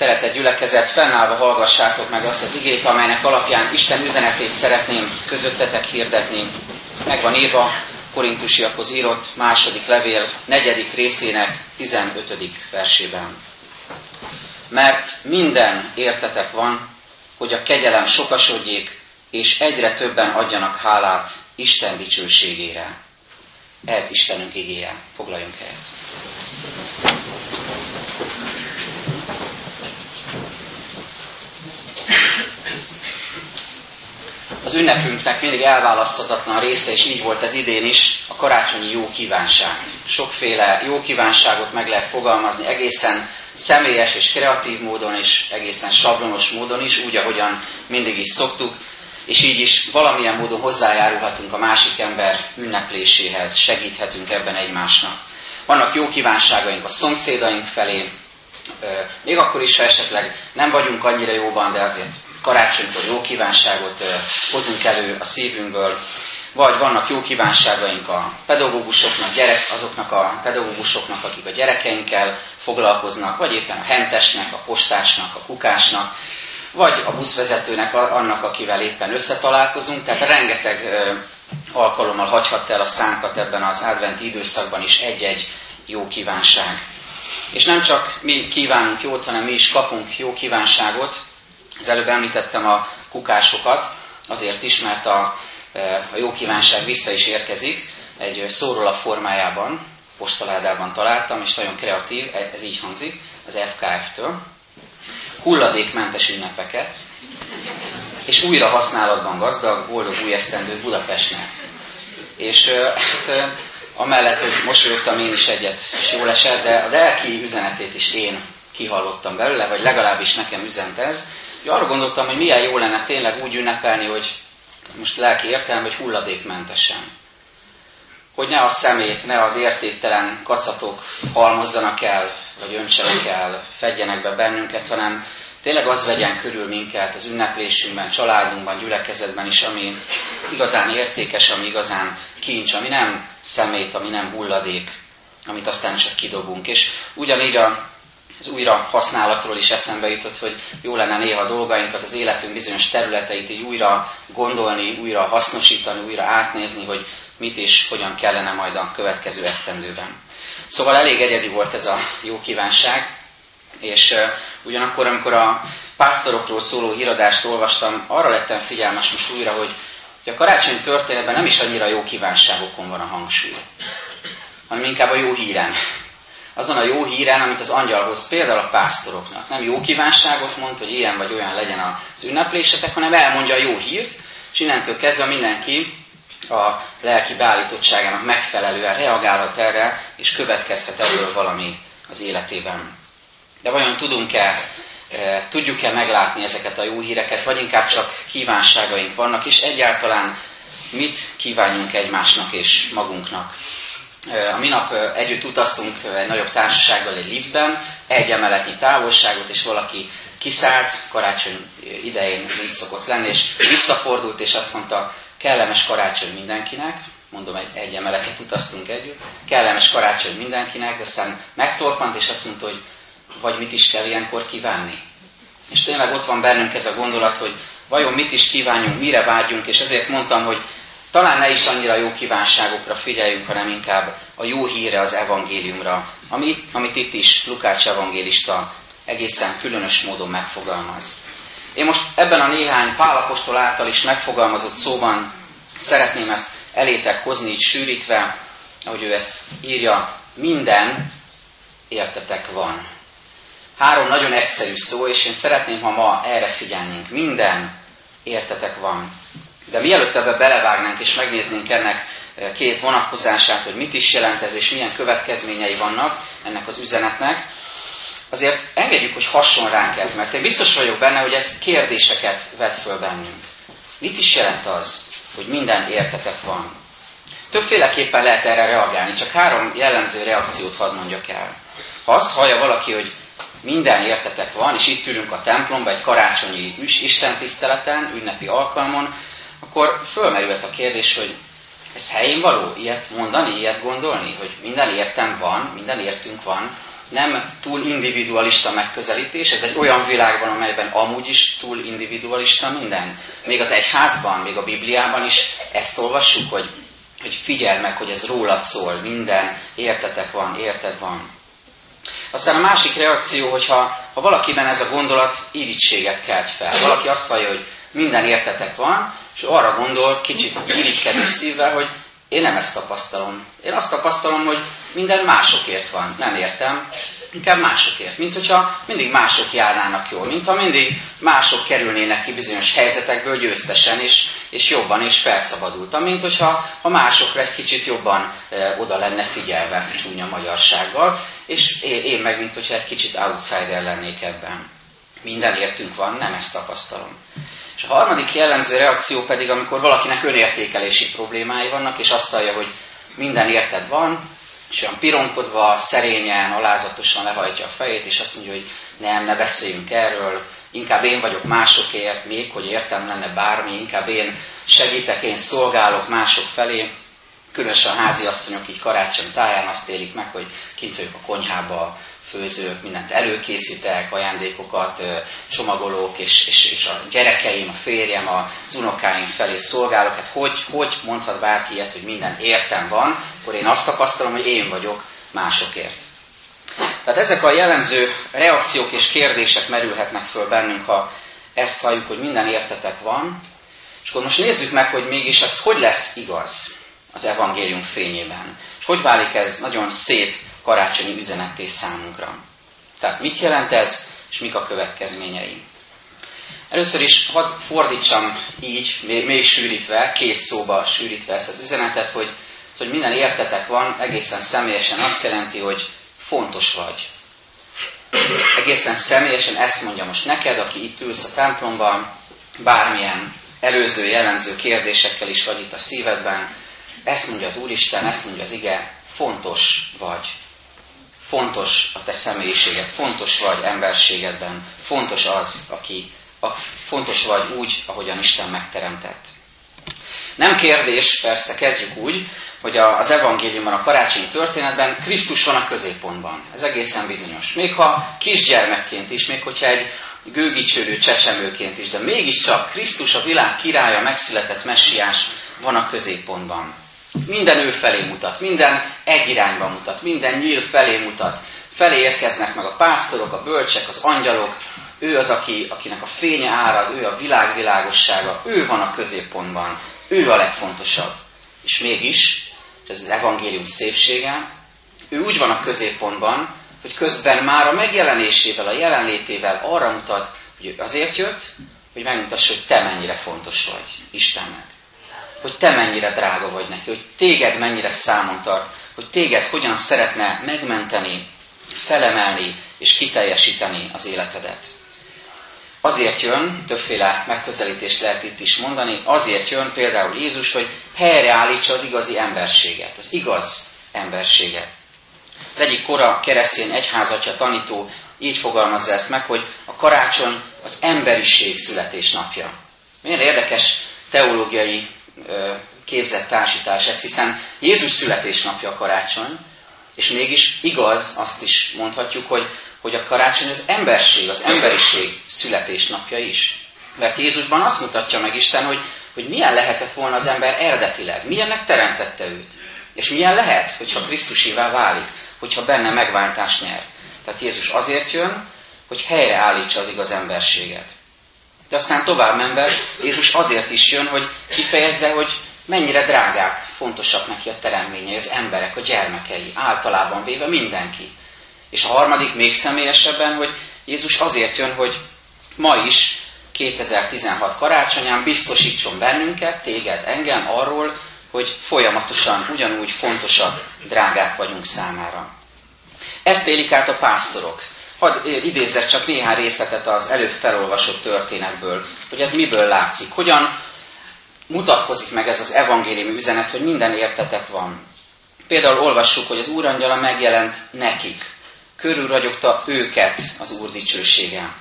Szeretett gyülekezet, fennállva hallgassátok meg azt az igét, amelynek alapján Isten üzenetét szeretném közöttetek hirdetni. Meg van írva Korintusiakhoz írott második levél negyedik részének 15. versében. Mert minden értetek van, hogy a kegyelem sokasodjék, és egyre többen adjanak hálát Isten dicsőségére. Ez Istenünk igéje. Foglaljunk helyet. Az ünnepünknek mindig elválaszthatatlan része, és így volt ez idén is, a karácsonyi jó kívánság. Sokféle jó kívánságot meg lehet fogalmazni egészen személyes és kreatív módon, és egészen sablonos módon is, úgy, ahogyan mindig is szoktuk, és így is valamilyen módon hozzájárulhatunk a másik ember ünnepléséhez, segíthetünk ebben egymásnak. Vannak jó kívánságaink a szomszédaink felé, még akkor is, ha esetleg nem vagyunk annyira jóban, de azért karácsonykor jó kívánságot hozunk elő a szívünkből, vagy vannak jó kívánságaink a pedagógusoknak, gyerek, azoknak a pedagógusoknak, akik a gyerekeinkkel foglalkoznak, vagy éppen a hentesnek, a postásnak, a kukásnak, vagy a buszvezetőnek, annak, akivel éppen összetalálkozunk. Tehát rengeteg alkalommal hagyhatta el a szánkat ebben az adventi időszakban is egy-egy jó kívánság. És nem csak mi kívánunk jót, hanem mi is kapunk jó kívánságot. Az előbb említettem a kukásokat, azért is, mert a, a jó kívánság vissza is érkezik egy szóróla formájában, postaládában találtam, és nagyon kreatív, ez így hangzik, az FKF-től hulladékmentes ünnepeket, és újra használatban gazdag, boldog új esztendő Budapestnek. És hát, amellett, hogy mosolyogtam én is egyet, és jól esett, de a lelki üzenetét is én kihallottam belőle, vagy legalábbis nekem üzent ez. Hogy arra gondoltam, hogy milyen jó lenne tényleg úgy ünnepelni, hogy most lelki értelem, hogy hulladékmentesen hogy ne a szemét, ne az értéktelen kacatok halmozzanak el, vagy öntsenek el, fedjenek be bennünket, hanem tényleg az vegyen körül minket az ünneplésünkben, családunkban, gyülekezetben is, ami igazán értékes, ami igazán kincs, ami nem szemét, ami nem hulladék, amit aztán csak kidobunk. És ugyanígy a, az újra használatról is eszembe jutott, hogy jó lenne néha a dolgainkat, az életünk bizonyos területeit így újra gondolni, újra hasznosítani, újra átnézni, hogy mit is, hogyan kellene majd a következő esztendőben. Szóval elég egyedi volt ez a jó kívánság, és ugyanakkor, amikor a pásztorokról szóló híradást olvastam, arra lettem figyelmes most újra, hogy, a karácsony történetben nem is annyira jó kívánságokon van a hangsúly, hanem inkább a jó híren. Azon a jó híren, amit az angyalhoz például a pásztoroknak. Nem jó kívánságot mond, hogy ilyen vagy olyan legyen az ünneplésetek, hanem elmondja a jó hírt, és innentől kezdve mindenki a lelki beállítottságának megfelelően reagálhat erre, és következhet ebből valami az életében. De vajon tudunk-e, e, tudjuk-e meglátni ezeket a jó híreket, vagy inkább csak kívánságaink vannak, és egyáltalán mit kívánjunk egymásnak és magunknak. A minap együtt utaztunk egy nagyobb társasággal egy liftben, egy emeletnyi távolságot, és valaki kiszállt, karácsony idején így szokott lenni, és visszafordult, és azt mondta, kellemes karácsony mindenkinek, mondom, egy, egy emeletet utaztunk együtt, kellemes karácsony mindenkinek, de aztán megtorpant, és azt mondta, hogy vagy mit is kell ilyenkor kívánni. És tényleg ott van bennünk ez a gondolat, hogy vajon mit is kívánjunk, mire vágyunk, és ezért mondtam, hogy talán ne is annyira jó kívánságokra figyeljünk, hanem inkább a jó híre az evangéliumra, ami, amit itt is Lukács evangélista egészen különös módon megfogalmaz. Én most ebben a néhány pálapostól által is megfogalmazott szóban szeretném ezt elétek hozni, így sűrítve, ahogy ő ezt írja, minden értetek van. Három nagyon egyszerű szó, és én szeretném, ha ma erre figyelnénk. Minden értetek van. De mielőtt ebbe belevágnánk és megnéznénk ennek eh, két vonatkozását, hogy mit is jelent ez, és milyen következményei vannak ennek az üzenetnek, azért engedjük, hogy hasson ránk ez, mert én biztos vagyok benne, hogy ez kérdéseket vet föl bennünk. Mit is jelent az, hogy minden értetek van? Többféleképpen lehet erre reagálni, csak három jellemző reakciót hadd mondjak el. Ha azt hallja valaki, hogy minden értetek van, és itt ülünk a templomba egy karácsonyi istentiszteleten, ünnepi alkalmon, akkor fölmerült a kérdés, hogy Ez helyén való? Ilyet mondani, ilyet gondolni, hogy minden értem van, minden értünk van, nem túl individualista megközelítés, ez egy olyan világban, amelyben amúgy is túl individualista minden. Még az egyházban, még a Bibliában is ezt olvassuk, hogy, hogy figyelj meg, hogy ez rólad szól, minden értetek van, érted van. Aztán a másik reakció, hogyha ha valakiben ez a gondolat irítséget kelt fel. Valaki azt vallja, hogy minden értetek van, és arra gondol kicsit irigykedő szívvel, hogy én nem ezt tapasztalom. Én azt tapasztalom, hogy minden másokért van. Nem értem, inkább másokért. Mint hogyha mindig mások járnának jól, mint ha mindig mások kerülnének ki bizonyos helyzetekből győztesen, és, és jobban, és felszabadultam, mint hogyha ha másokra egy kicsit jobban e, oda lenne figyelve csúnya magyarsággal, és én, én meg, mint hogyha egy kicsit outsider lennék ebben. Minden értünk van, nem ezt tapasztalom. És a harmadik jellemző reakció pedig, amikor valakinek önértékelési problémái vannak, és azt hallja, hogy minden érted van, és olyan pironkodva, szerényen, alázatosan lehajtja a fejét, és azt mondja, hogy nem, ne beszéljünk erről, inkább én vagyok másokért, még hogy értem lenne bármi, inkább én segítek, én szolgálok mások felé. Különösen a házi asszonyok így karácsony táján azt élik meg, hogy kint vagyok a konyhába, főzők, mindent előkészítek, ajándékokat, csomagolók, és, és, és a gyerekeim, a férjem, az unokáim felé szolgálok. Hát hogy, hogy mondhat bárki ilyet, hogy minden értem van, akkor én azt tapasztalom, hogy én vagyok másokért. Tehát ezek a jellemző reakciók és kérdések merülhetnek föl bennünk, ha ezt halljuk, hogy minden értetek van, és akkor most nézzük meg, hogy mégis ez hogy lesz igaz az evangélium fényében. És hogy válik ez nagyon szép karácsonyi üzenetté számunkra. Tehát mit jelent ez, és mik a következményei? Először is hadd fordítsam így, még, még sűrítve, két szóba sűrítve ezt az üzenetet, hogy, hogy minden értetek van, egészen személyesen azt jelenti, hogy fontos vagy. Egészen személyesen ezt mondja most neked, aki itt ülsz a templomban, bármilyen előző, jellemző kérdésekkel is vagy itt a szívedben, ezt mondja az Úristen, ezt mondja az ige, fontos vagy fontos a te személyiséged, fontos vagy emberségedben, fontos az, aki a, fontos vagy úgy, ahogyan Isten megteremtett. Nem kérdés, persze kezdjük úgy, hogy az evangéliumban, a karácsonyi történetben Krisztus van a középpontban. Ez egészen bizonyos. Még ha kisgyermekként is, még hogyha egy gőgicsőrű csecsemőként is, de mégiscsak Krisztus a világ királya, megszületett messiás van a középpontban. Minden ő felé mutat, minden egy irányba mutat, minden nyíl felé mutat. Felé érkeznek meg a pásztorok, a bölcsek, az angyalok, ő az, aki, akinek a fénye árad, ő a világ világossága, ő van a középpontban, ő a legfontosabb. És mégis, ez az evangélium szépsége, ő úgy van a középpontban, hogy közben már a megjelenésével, a jelenlétével arra mutat, hogy azért jött, hogy megmutassa, hogy te mennyire fontos vagy Istennek hogy te mennyire drága vagy neki, hogy téged mennyire számon tart, hogy téged hogyan szeretne megmenteni, felemelni és kiteljesíteni az életedet. Azért jön, többféle megközelítést lehet itt is mondani, azért jön például Jézus, hogy helyreállítsa az igazi emberséget, az igaz emberséget. Az egyik kora keresztény egyházatja tanító így fogalmazza ezt meg, hogy a karácsony az emberiség születésnapja. Milyen érdekes teológiai képzett társítás ez, hiszen Jézus születésnapja a karácsony, és mégis igaz, azt is mondhatjuk, hogy, hogy a karácsony az emberség, az emberiség születésnapja is. Mert Jézusban azt mutatja meg Isten, hogy, hogy milyen lehetett volna az ember eredetileg, milyennek teremtette őt. És milyen lehet, hogyha Krisztusivá válik, hogyha benne megváltás nyer. Tehát Jézus azért jön, hogy helyreállítsa az igaz emberséget. De aztán tovább menve Jézus azért is jön, hogy kifejezze, hogy mennyire drágák, fontosak neki a teremményei, az emberek, a gyermekei, általában véve mindenki. És a harmadik még személyesebben, hogy Jézus azért jön, hogy ma is, 2016 karácsonyán biztosítson bennünket, téged, engem arról, hogy folyamatosan ugyanúgy fontosak, drágák vagyunk számára. Ezt élik át a pásztorok. Hadd idézzek csak néhány részletet az előbb felolvasott történetből, hogy ez miből látszik. Hogyan mutatkozik meg ez az evangéliumi üzenet, hogy minden értetek van. Például olvassuk, hogy az úrangyala megjelent nekik. Körülragyogta őket az Úr dicsősége.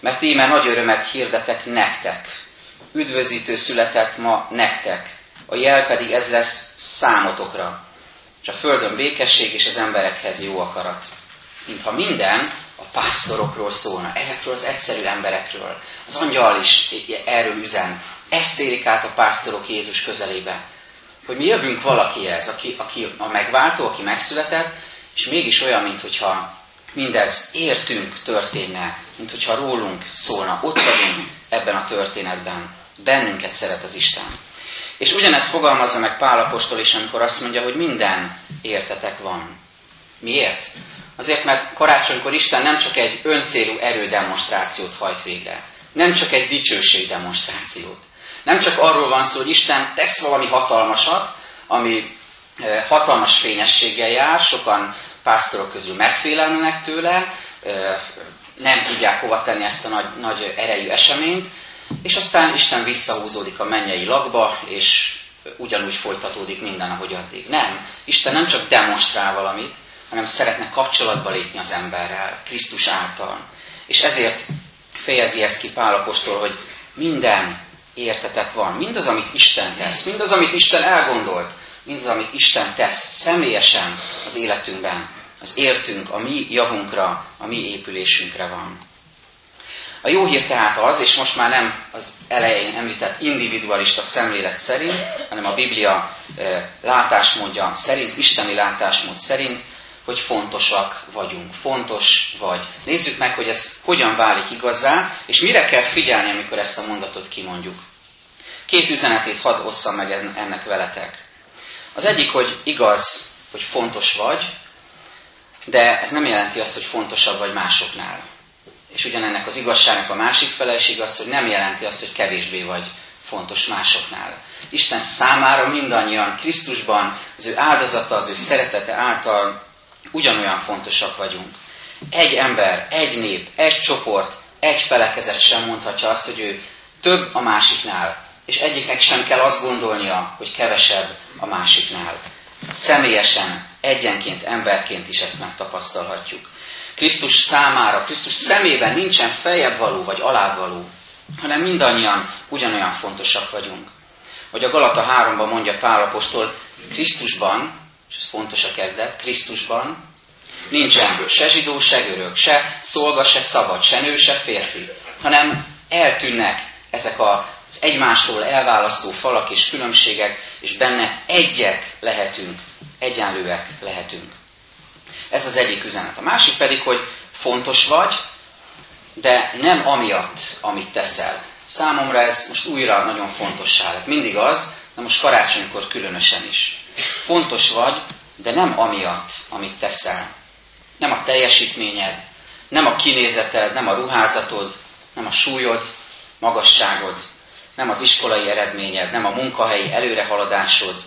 Mert íme nagy örömet hirdetek nektek. Üdvözítő született ma nektek. a jel pedig ez lesz számotokra, és a földön békesség és az emberekhez jó akarat. Mintha minden a pásztorokról szólna, ezekről az egyszerű emberekről. Az angyal is erről üzen. Ezt érik át a pásztorok Jézus közelébe. Hogy mi jövünk valakihez, aki, aki a megváltó, aki megszületett, és mégis olyan, mintha mindez értünk történne, mint hogyha rólunk szólna, ott vagyunk ebben a történetben. Bennünket szeret az Isten. És ugyanezt fogalmazza meg Pálapostól is, amikor azt mondja, hogy minden értetek van. Miért? Azért, mert karácsonykor Isten nem csak egy öncélú erődemonstrációt hajt végre, nem csak egy dicsőség demonstrációt. Nem csak arról van szó, hogy Isten tesz valami hatalmasat, ami eh, hatalmas fényességgel jár, sokan pásztorok közül megfélelnek tőle, eh, nem tudják hova tenni ezt a nagy, nagy erejű eseményt, és aztán Isten visszahúzódik a mennyei lakba, és ugyanúgy folytatódik minden, ahogy addig. Nem. Isten nem csak demonstrál valamit, hanem szeretne kapcsolatba lépni az emberrel, Krisztus által. És ezért fejezi ezt ki Pálapostól, hogy minden értetek van. Mindaz, amit Isten tesz, mindaz, amit Isten elgondolt, mindaz, amit Isten tesz személyesen az életünkben, az értünk, a mi javunkra, a mi épülésünkre van. A jó hír tehát az, és most már nem az elején említett individualista szemlélet szerint, hanem a Biblia látásmódja szerint, isteni látásmód szerint, hogy fontosak vagyunk. Fontos vagy. Nézzük meg, hogy ez hogyan válik igazá, és mire kell figyelni, amikor ezt a mondatot kimondjuk. Két üzenetét hadd osszam meg ennek veletek. Az egyik, hogy igaz, hogy fontos vagy, de ez nem jelenti azt, hogy fontosabb vagy másoknál. És ugyanennek az igazságnak a másik fele is igaz, hogy nem jelenti azt, hogy kevésbé vagy fontos másoknál. Isten számára mindannyian Krisztusban, az ő áldozata, az ő szeretete által ugyanolyan fontosak vagyunk. Egy ember, egy nép, egy csoport, egy felekezet sem mondhatja azt, hogy ő több a másiknál, és egyiknek sem kell azt gondolnia, hogy kevesebb a másiknál. Személyesen, egyenként, emberként is ezt megtapasztalhatjuk. Krisztus számára, Krisztus szemében nincsen feljebb való vagy alávaló, hanem mindannyian ugyanolyan fontosak vagyunk. Hogy a Galata 3-ban mondja Pál apostol, Krisztusban, és ez fontos a kezdet, Krisztusban nincsen se zsidó, se görög, se szolga, se szabad, se nő, se férfi, hanem eltűnnek ezek az egymástól elválasztó falak és különbségek, és benne egyek lehetünk, egyenlőek lehetünk. Ez az egyik üzenet. A másik pedig, hogy fontos vagy, de nem amiatt, amit teszel. Számomra ez most újra nagyon fontossá lett. Mindig az, de most karácsonykor különösen is. Fontos vagy, de nem amiatt, amit teszel. Nem a teljesítményed, nem a kinézeted, nem a ruházatod, nem a súlyod, magasságod, nem az iskolai eredményed, nem a munkahelyi előrehaladásod,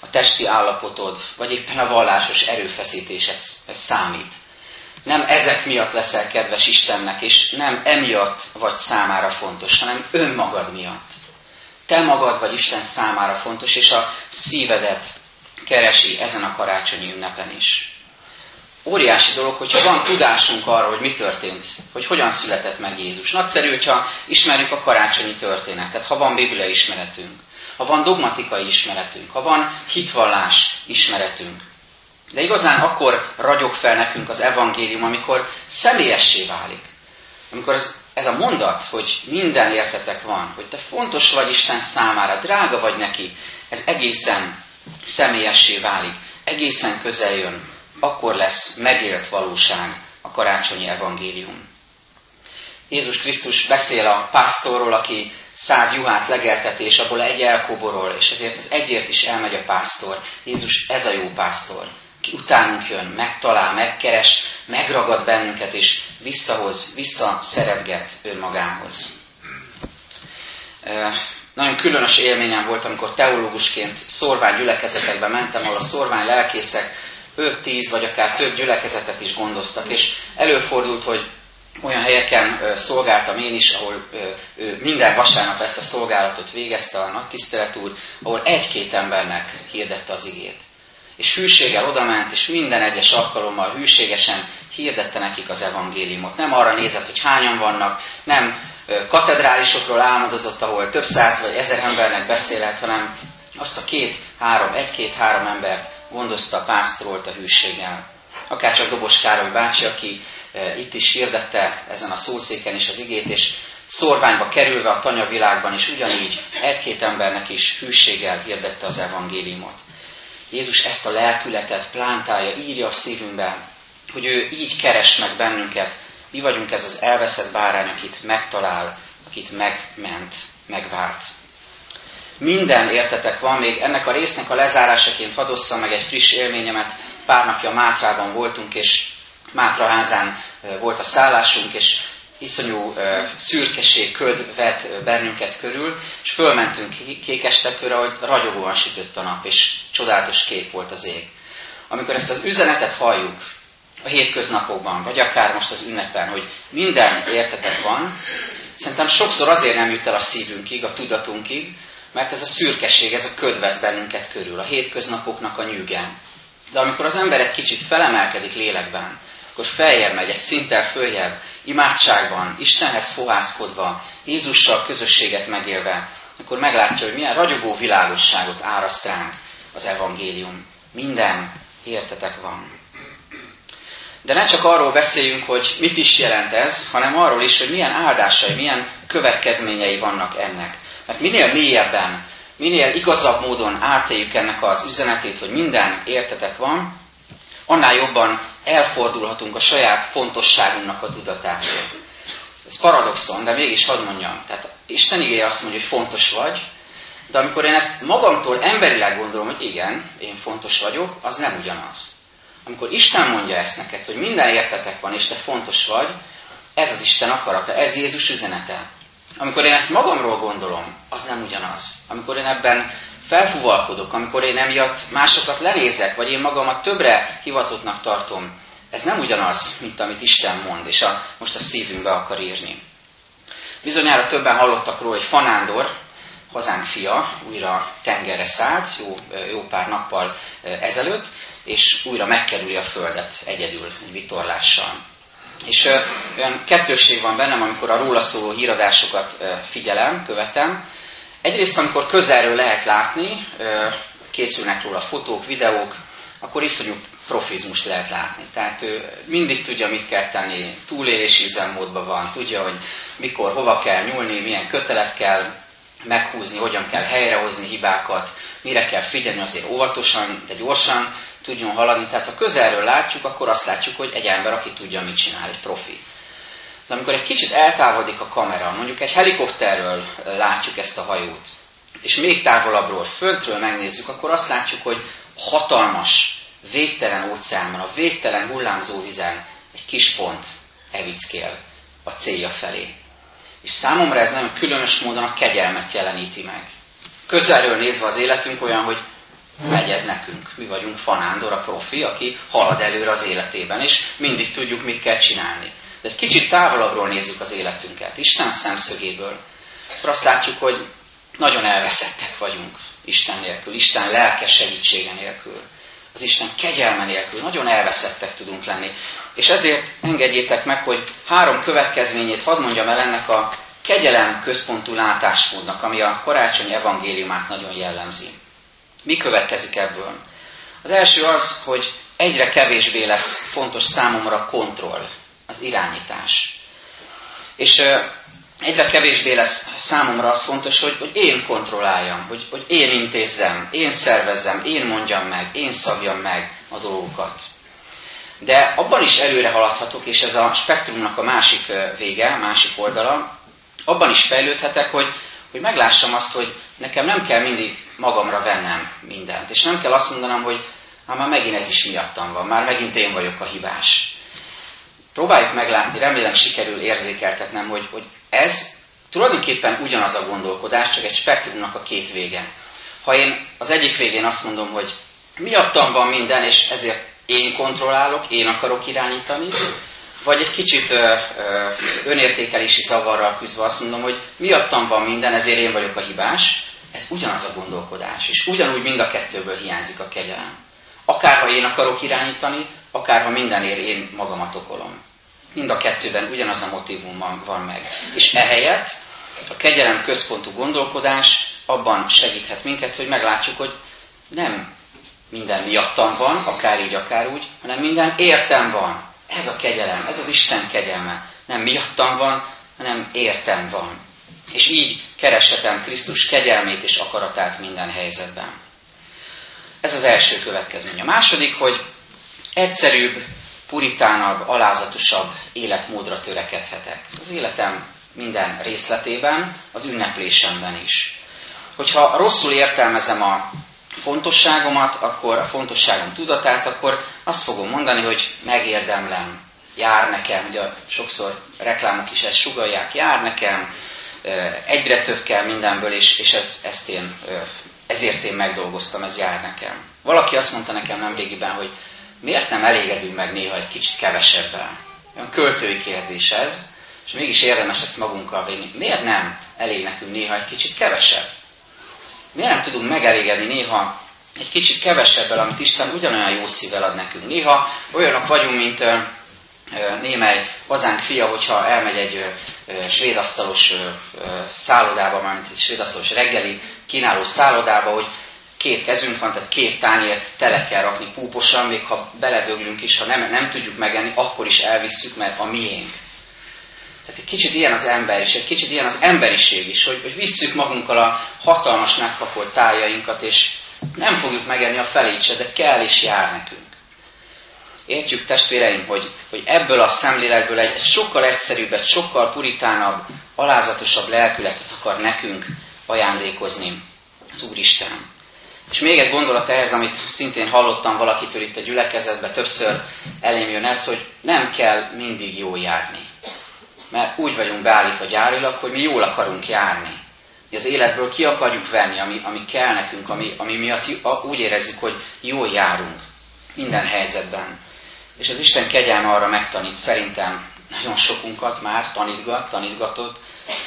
a testi állapotod, vagy éppen a vallásos erőfeszítésed számít. Nem ezek miatt leszel kedves Istennek, és nem emiatt vagy számára fontos, hanem önmagad miatt. Te magad vagy Isten számára fontos, és a szívedet keresi ezen a karácsonyi ünnepen is. Óriási dolog, hogyha van tudásunk arra, hogy mi történt, hogy hogyan született meg Jézus. Nagyszerű, hogyha ismerjük a karácsonyi történetet, ha van Biblia ismeretünk ha van dogmatikai ismeretünk, ha van hitvallás ismeretünk. De igazán akkor ragyog fel nekünk az evangélium, amikor személyessé válik. Amikor ez, ez a mondat, hogy minden értetek van, hogy te fontos vagy Isten számára, drága vagy neki, ez egészen személyessé válik, egészen közel jön, akkor lesz megélt valóság a karácsonyi evangélium. Jézus Krisztus beszél a pásztorról, aki száz juhát legelteti, és abból egy elkoborol, és ezért az egyért is elmegy a pásztor. Jézus ez a jó pásztor, ki utánunk jön, megtalál, megkeres, megragad bennünket, és visszahoz, visszaszeretget önmagához. Nagyon különös élményem volt, amikor teológusként szorvány gyülekezetekbe mentem, ahol a szorvány lelkészek 5-10 vagy akár több gyülekezetet is gondoztak, és előfordult, hogy olyan helyeken szolgáltam én is, ahol minden vasárnap ezt a szolgálatot végezte a nagy tisztelet úr, ahol egy-két embernek hirdette az igét. És hűséggel odament, és minden egyes alkalommal hűségesen hirdette nekik az evangéliumot. Nem arra nézett, hogy hányan vannak, nem katedrálisokról álmodozott, ahol több száz vagy ezer embernek beszélhet, hanem azt a két-három, egy-két-három embert gondozta, pásztorolt a hűséggel. Akár csak Dobos Károly bácsi, aki itt is hirdette ezen a szószéken is az igét, és szorványba kerülve a tanya világban is ugyanígy egy-két embernek is hűséggel hirdette az evangéliumot. Jézus ezt a lelkületet plántálja, írja a szívünkben, hogy ő így keres meg bennünket. Mi vagyunk ez az elveszett bárány, akit megtalál, akit megment, megvárt. Minden értetek van, még ennek a résznek a lezárásaként hadd meg egy friss élményemet. Pár napja Mátrában voltunk, és Mátraházán volt a szállásunk, és iszonyú szürkeség, köd vett bennünket körül, és fölmentünk kékestetőre, hogy ragyogóan sütött a nap, és csodálatos kék volt az ég. Amikor ezt az üzenetet halljuk a hétköznapokban, vagy akár most az ünnepen, hogy minden értetek van, szerintem sokszor azért nem jut el a szívünkig, a tudatunkig, mert ez a szürkeség, ez a köd vesz bennünket körül, a hétköznapoknak a nyűgen. De amikor az ember egy kicsit felemelkedik lélekben, akkor feljebb megy, egy szinttel följebb, imádságban, Istenhez fohászkodva, Jézussal közösséget megélve, akkor meglátja, hogy milyen ragyogó világosságot áraszt ránk az evangélium. Minden értetek van. De ne csak arról beszéljünk, hogy mit is jelent ez, hanem arról is, hogy milyen áldásai, milyen következményei vannak ennek. Mert minél mélyebben, minél igazabb módon átéljük ennek az üzenetét, hogy minden értetek van, annál jobban elfordulhatunk a saját fontosságunknak a tudatától. Ez paradoxon, de mégis hadd mondjam. Tehát Isten igéje azt mondja, hogy fontos vagy, de amikor én ezt magamtól emberileg gondolom, hogy igen, én fontos vagyok, az nem ugyanaz. Amikor Isten mondja ezt neked, hogy minden értetek van, és te fontos vagy, ez az Isten akarata, ez Jézus üzenete. Amikor én ezt magamról gondolom, az nem ugyanaz. Amikor én ebben felfúvalkodok, amikor én emiatt másokat lenézek, vagy én magamat többre hivatottnak tartom, ez nem ugyanaz, mint amit Isten mond, és a, most a szívünkbe akar írni. Bizonyára többen hallottak róla, hogy Fanándor, hazánk fia, újra tengerre szállt, jó, jó pár nappal ezelőtt, és újra megkerüli a Földet egyedül, egy vitorlással. És ö, olyan kettősség van bennem, amikor a róla szóló híradásokat ö, figyelem, követem, Egyrészt, amikor közelről lehet látni, készülnek róla fotók, videók, akkor iszonyú profizmust lehet látni. Tehát ő mindig tudja, mit kell tenni, túlélési üzemmódban van, tudja, hogy mikor, hova kell nyúlni, milyen kötelet kell meghúzni, hogyan kell helyrehozni hibákat, mire kell figyelni, azért óvatosan, de gyorsan tudjon haladni. Tehát ha közelről látjuk, akkor azt látjuk, hogy egy ember, aki tudja, mit csinál, egy profi. De amikor egy kicsit eltávolodik a kamera, mondjuk egy helikopterről látjuk ezt a hajót, és még távolabbról, föntről megnézzük, akkor azt látjuk, hogy hatalmas, végtelen óceánban, a végtelen hullámzó vizen egy kis pont evickél a célja felé. És számomra ez nagyon különös módon a kegyelmet jeleníti meg. Közelről nézve az életünk olyan, hogy megy ez nekünk. Mi vagyunk Fanándor, a profi, aki halad előre az életében, és mindig tudjuk, mit kell csinálni. De egy kicsit távolabbról nézzük az életünket, Isten szemszögéből, akkor azt látjuk, hogy nagyon elveszettek vagyunk Isten nélkül, Isten lelke segítsége nélkül, az Isten kegyelme nélkül, nagyon elveszettek tudunk lenni. És ezért engedjétek meg, hogy három következményét hadd mondjam el ennek a kegyelem központú látásmódnak, ami a karácsonyi evangéliumát nagyon jellemzi. Mi következik ebből? Az első az, hogy egyre kevésbé lesz fontos számomra a kontroll az irányítás. És egyre kevésbé lesz számomra az fontos, hogy, hogy én kontrolláljam, hogy, hogy én intézzem, én szervezzem, én mondjam meg, én szabjam meg a dolgokat. De abban is előre haladhatok, és ez a spektrumnak a másik vége, másik oldala, abban is fejlődhetek, hogy, hogy meglássam azt, hogy nekem nem kell mindig magamra vennem mindent. És nem kell azt mondanom, hogy hát már megint ez is miattam van, már megint én vagyok a hibás próbáljuk meglátni, remélem sikerül érzékeltetnem, hogy, hogy ez tulajdonképpen ugyanaz a gondolkodás, csak egy spektrumnak a két vége. Ha én az egyik végén azt mondom, hogy miattam van minden, és ezért én kontrollálok, én akarok irányítani, vagy egy kicsit ö, ö, önértékelési zavarral küzdve azt mondom, hogy miattam van minden, ezért én vagyok a hibás, ez ugyanaz a gondolkodás, és ugyanúgy mind a kettőből hiányzik a kegyelem. Akár ha én akarok irányítani, akár ha mindenért én magamat okolom. Mind a kettőben ugyanaz a motivum van meg. És ehelyett a kegyelem központú gondolkodás abban segíthet minket, hogy meglátjuk, hogy nem minden miattam van, akár így, akár úgy, hanem minden értem van. Ez a kegyelem, ez az Isten kegyelme. Nem miattam van, hanem értem van. És így kereshetem Krisztus kegyelmét és akaratát minden helyzetben. Ez az első következmény. A második, hogy egyszerűbb, puritánabb, alázatosabb életmódra törekedhetek. Az életem minden részletében, az ünneplésemben is. Hogyha rosszul értelmezem a fontosságomat, akkor a fontosságom tudatát, akkor azt fogom mondani, hogy megérdemlem, jár nekem, ugye sokszor reklámok is ezt sugalják, jár nekem, egyre több kell mindenből, és, és ez, ezt én, ezért én megdolgoztam, ez jár nekem. Valaki azt mondta nekem nemrégiben, hogy miért nem elégedünk meg néha egy kicsit kevesebben? Olyan költői kérdés ez, és mégis érdemes ezt magunkkal venni. Miért nem elég nekünk néha egy kicsit kevesebb? Miért nem tudunk megelégedni néha egy kicsit kevesebbel, amit Isten ugyanolyan jó szívvel ad nekünk? Néha olyanok vagyunk, mint némely hazánk fia, hogyha elmegy egy svédasztalos szállodába, mármint egy svédasztalos reggeli kínáló szállodába, hogy két kezünk van, tehát két tányért tele kell rakni púposan, még ha beledöglünk is, ha nem, nem tudjuk megenni, akkor is elvisszük, mert a miénk. Tehát egy kicsit ilyen az ember is, egy kicsit ilyen az emberiség is, hogy, hogy visszük magunkkal a hatalmas megkapolt tájainkat, és nem fogjuk megenni a felét se, de kell és jár nekünk. Értjük testvéreim, hogy, hogy ebből a szemléletből egy, egy sokkal egyszerűbb, egy sokkal puritánabb, alázatosabb lelkületet akar nekünk ajándékozni az Úristen. És még egy gondolat ehhez, amit szintén hallottam valakitől itt a gyülekezetben, többször elém jön ez, hogy nem kell mindig jól járni. Mert úgy vagyunk beállítva gyárilag, hogy mi jól akarunk járni. Az életből ki akarjuk venni, ami, ami kell nekünk, ami, ami miatt úgy érezzük, hogy jól járunk minden helyzetben. És az Isten kegyelme arra megtanít, szerintem nagyon sokunkat már tanítgat, tanítgatott,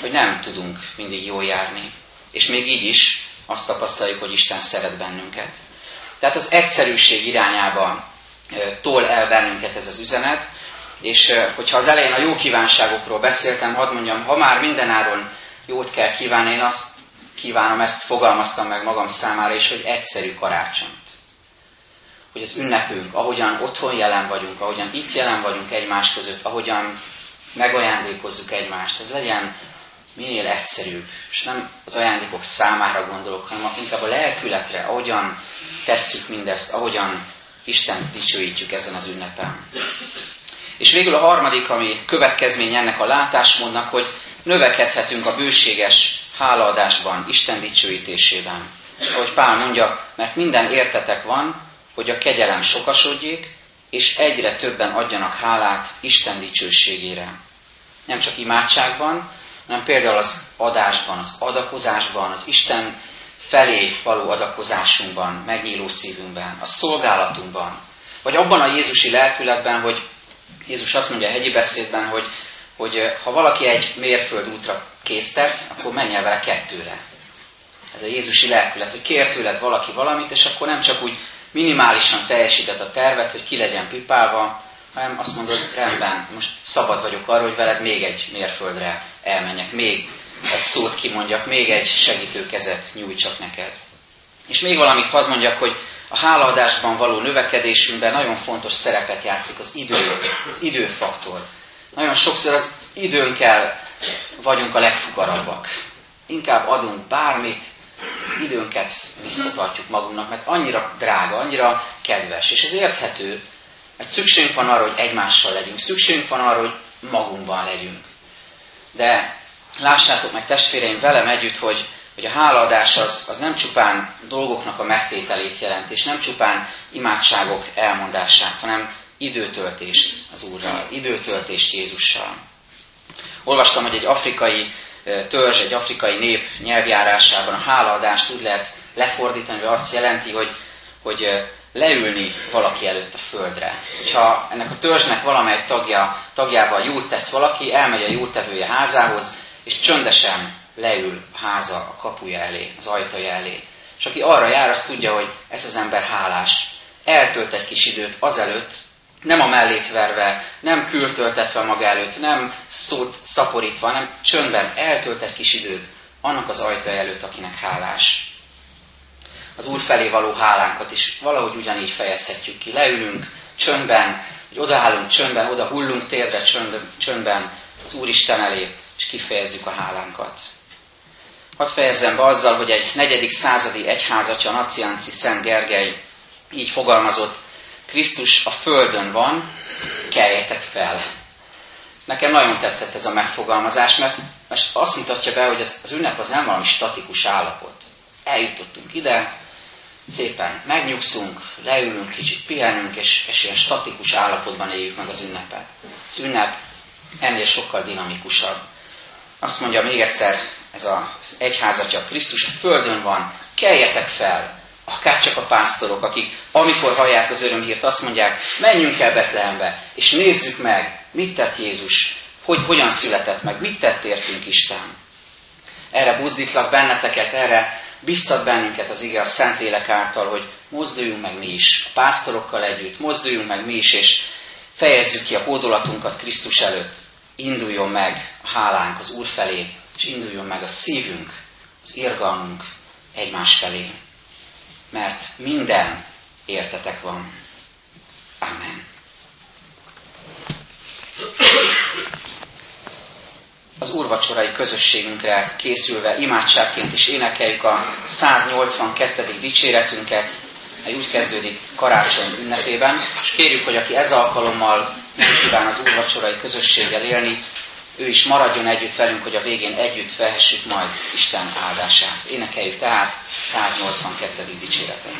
hogy nem tudunk mindig jól járni. És még így is azt tapasztaljuk, hogy Isten szeret bennünket. Tehát az egyszerűség irányába tol el bennünket ez az üzenet, és hogyha az elején a jó kívánságokról beszéltem, hadd mondjam, ha már mindenáron jót kell kívánni, én azt kívánom, ezt fogalmaztam meg magam számára is, hogy egyszerű karácsonyt. Hogy az ünnepünk, ahogyan otthon jelen vagyunk, ahogyan itt jelen vagyunk egymás között, ahogyan megajándékozzuk egymást, ez legyen minél egyszerűbb, és nem az ajándékok számára gondolok, hanem inkább a lelkületre, ahogyan tesszük mindezt, ahogyan Isten dicsőítjük ezen az ünnepen. És végül a harmadik, ami következmény ennek a látásmódnak, hogy növekedhetünk a bőséges hálaadásban, Isten dicsőítésében. Ahogy Pál mondja, mert minden értetek van, hogy a kegyelem sokasodjék, és egyre többen adjanak hálát Isten dicsőségére. Nem csak imádságban, hanem például az adásban, az adakozásban, az Isten felé való adakozásunkban, megnyíló szívünkben, a szolgálatunkban, vagy abban a Jézusi lelkületben, hogy Jézus azt mondja a hegyi beszédben, hogy, hogy ha valaki egy mérföld útra késztet, akkor menjen vele kettőre. Ez a Jézusi lelkület, hogy kér tőled valaki valamit, és akkor nem csak úgy minimálisan teljesített a tervet, hogy ki legyen pipálva, hanem azt mondod, rendben, most szabad vagyok arra, hogy veled még egy mérföldre elmenjek, még egy szót kimondjak, még egy segítő kezet nyújtsak neked. És még valamit hadd mondjak, hogy a hálaadásban való növekedésünkben nagyon fontos szerepet játszik az idő, az időfaktor. Nagyon sokszor az időnkkel vagyunk a legfugarabbak. Inkább adunk bármit, az időnket visszatartjuk magunknak, mert annyira drága, annyira kedves. És ez érthető, mert szükségünk van arra, hogy egymással legyünk, szükségünk van arra, hogy magunkban legyünk. De lássátok meg testvéreim velem együtt, hogy hogy a hálaadás az, az nem csupán dolgoknak a megtételét jelent, és nem csupán imádságok elmondását, hanem időtöltést az Úrral, időtöltést Jézussal. Olvastam, hogy egy afrikai törzs, egy afrikai nép nyelvjárásában a hálaadást úgy lehet lefordítani, hogy azt jelenti, hogy, hogy leülni valaki előtt a földre. Ha ennek a törzsnek valamely tagja, tagjával jót tesz valaki, elmegy a jótevője házához, és csöndesen leül a háza a kapuja elé, az ajtaja elé. És aki arra jár, az tudja, hogy ez az ember hálás. Eltölt egy kis időt azelőtt, nem a mellét verve, nem kültöltetve maga előtt, nem szót szaporítva, hanem csöndben eltölt egy kis időt annak az ajta előtt, akinek hálás. Az Úr felé való hálánkat is valahogy ugyanígy fejezhetjük ki. Leülünk csöndben, hogy odaállunk csöndben, oda hullunk térdre csöndben az Úristen elé, és kifejezzük a hálánkat. Hadd fejezzem be azzal, hogy egy negyedik századi egyházatja, Nacianci Szent Gergely így fogalmazott, Krisztus a földön van, keljetek fel. Nekem nagyon tetszett ez a megfogalmazás, mert most azt mutatja be, hogy az, az ünnep az nem valami statikus állapot. Eljutottunk ide, szépen megnyugszunk, leülünk, kicsit pihenünk, és, és ilyen statikus állapotban éljük meg az ünnepet. Az ünnep ennél sokkal dinamikusabb. Azt mondja még egyszer ez az egyházatja, Krisztus a földön van, keljetek fel, akár csak a pásztorok, akik amikor hallják az örömhírt, azt mondják, menjünk el Betlehembe, és nézzük meg, mit tett Jézus, hogy hogyan született meg, mit tett értünk Isten. Erre buzdítlak benneteket, erre biztat bennünket az ige a Szentlélek által, hogy mozduljunk meg mi is, a pásztorokkal együtt, mozduljunk meg mi is, és fejezzük ki a hódolatunkat Krisztus előtt. Induljon meg a hálánk az Úr felé, és induljon meg a szívünk, az irgalmunk egymás felé. Mert minden értetek van. Amen. Az úrvacsorai közösségünkre készülve imádságként is énekeljük a 182. dicséretünket, mely úgy kezdődik karácsony ünnepében, és kérjük, hogy aki ez alkalommal nem kíván az úrvacsorai közösséggel élni, ő is maradjon együtt velünk, hogy a végén együtt vehessük majd Isten áldását. Énekeljük tehát 182. dicséretet.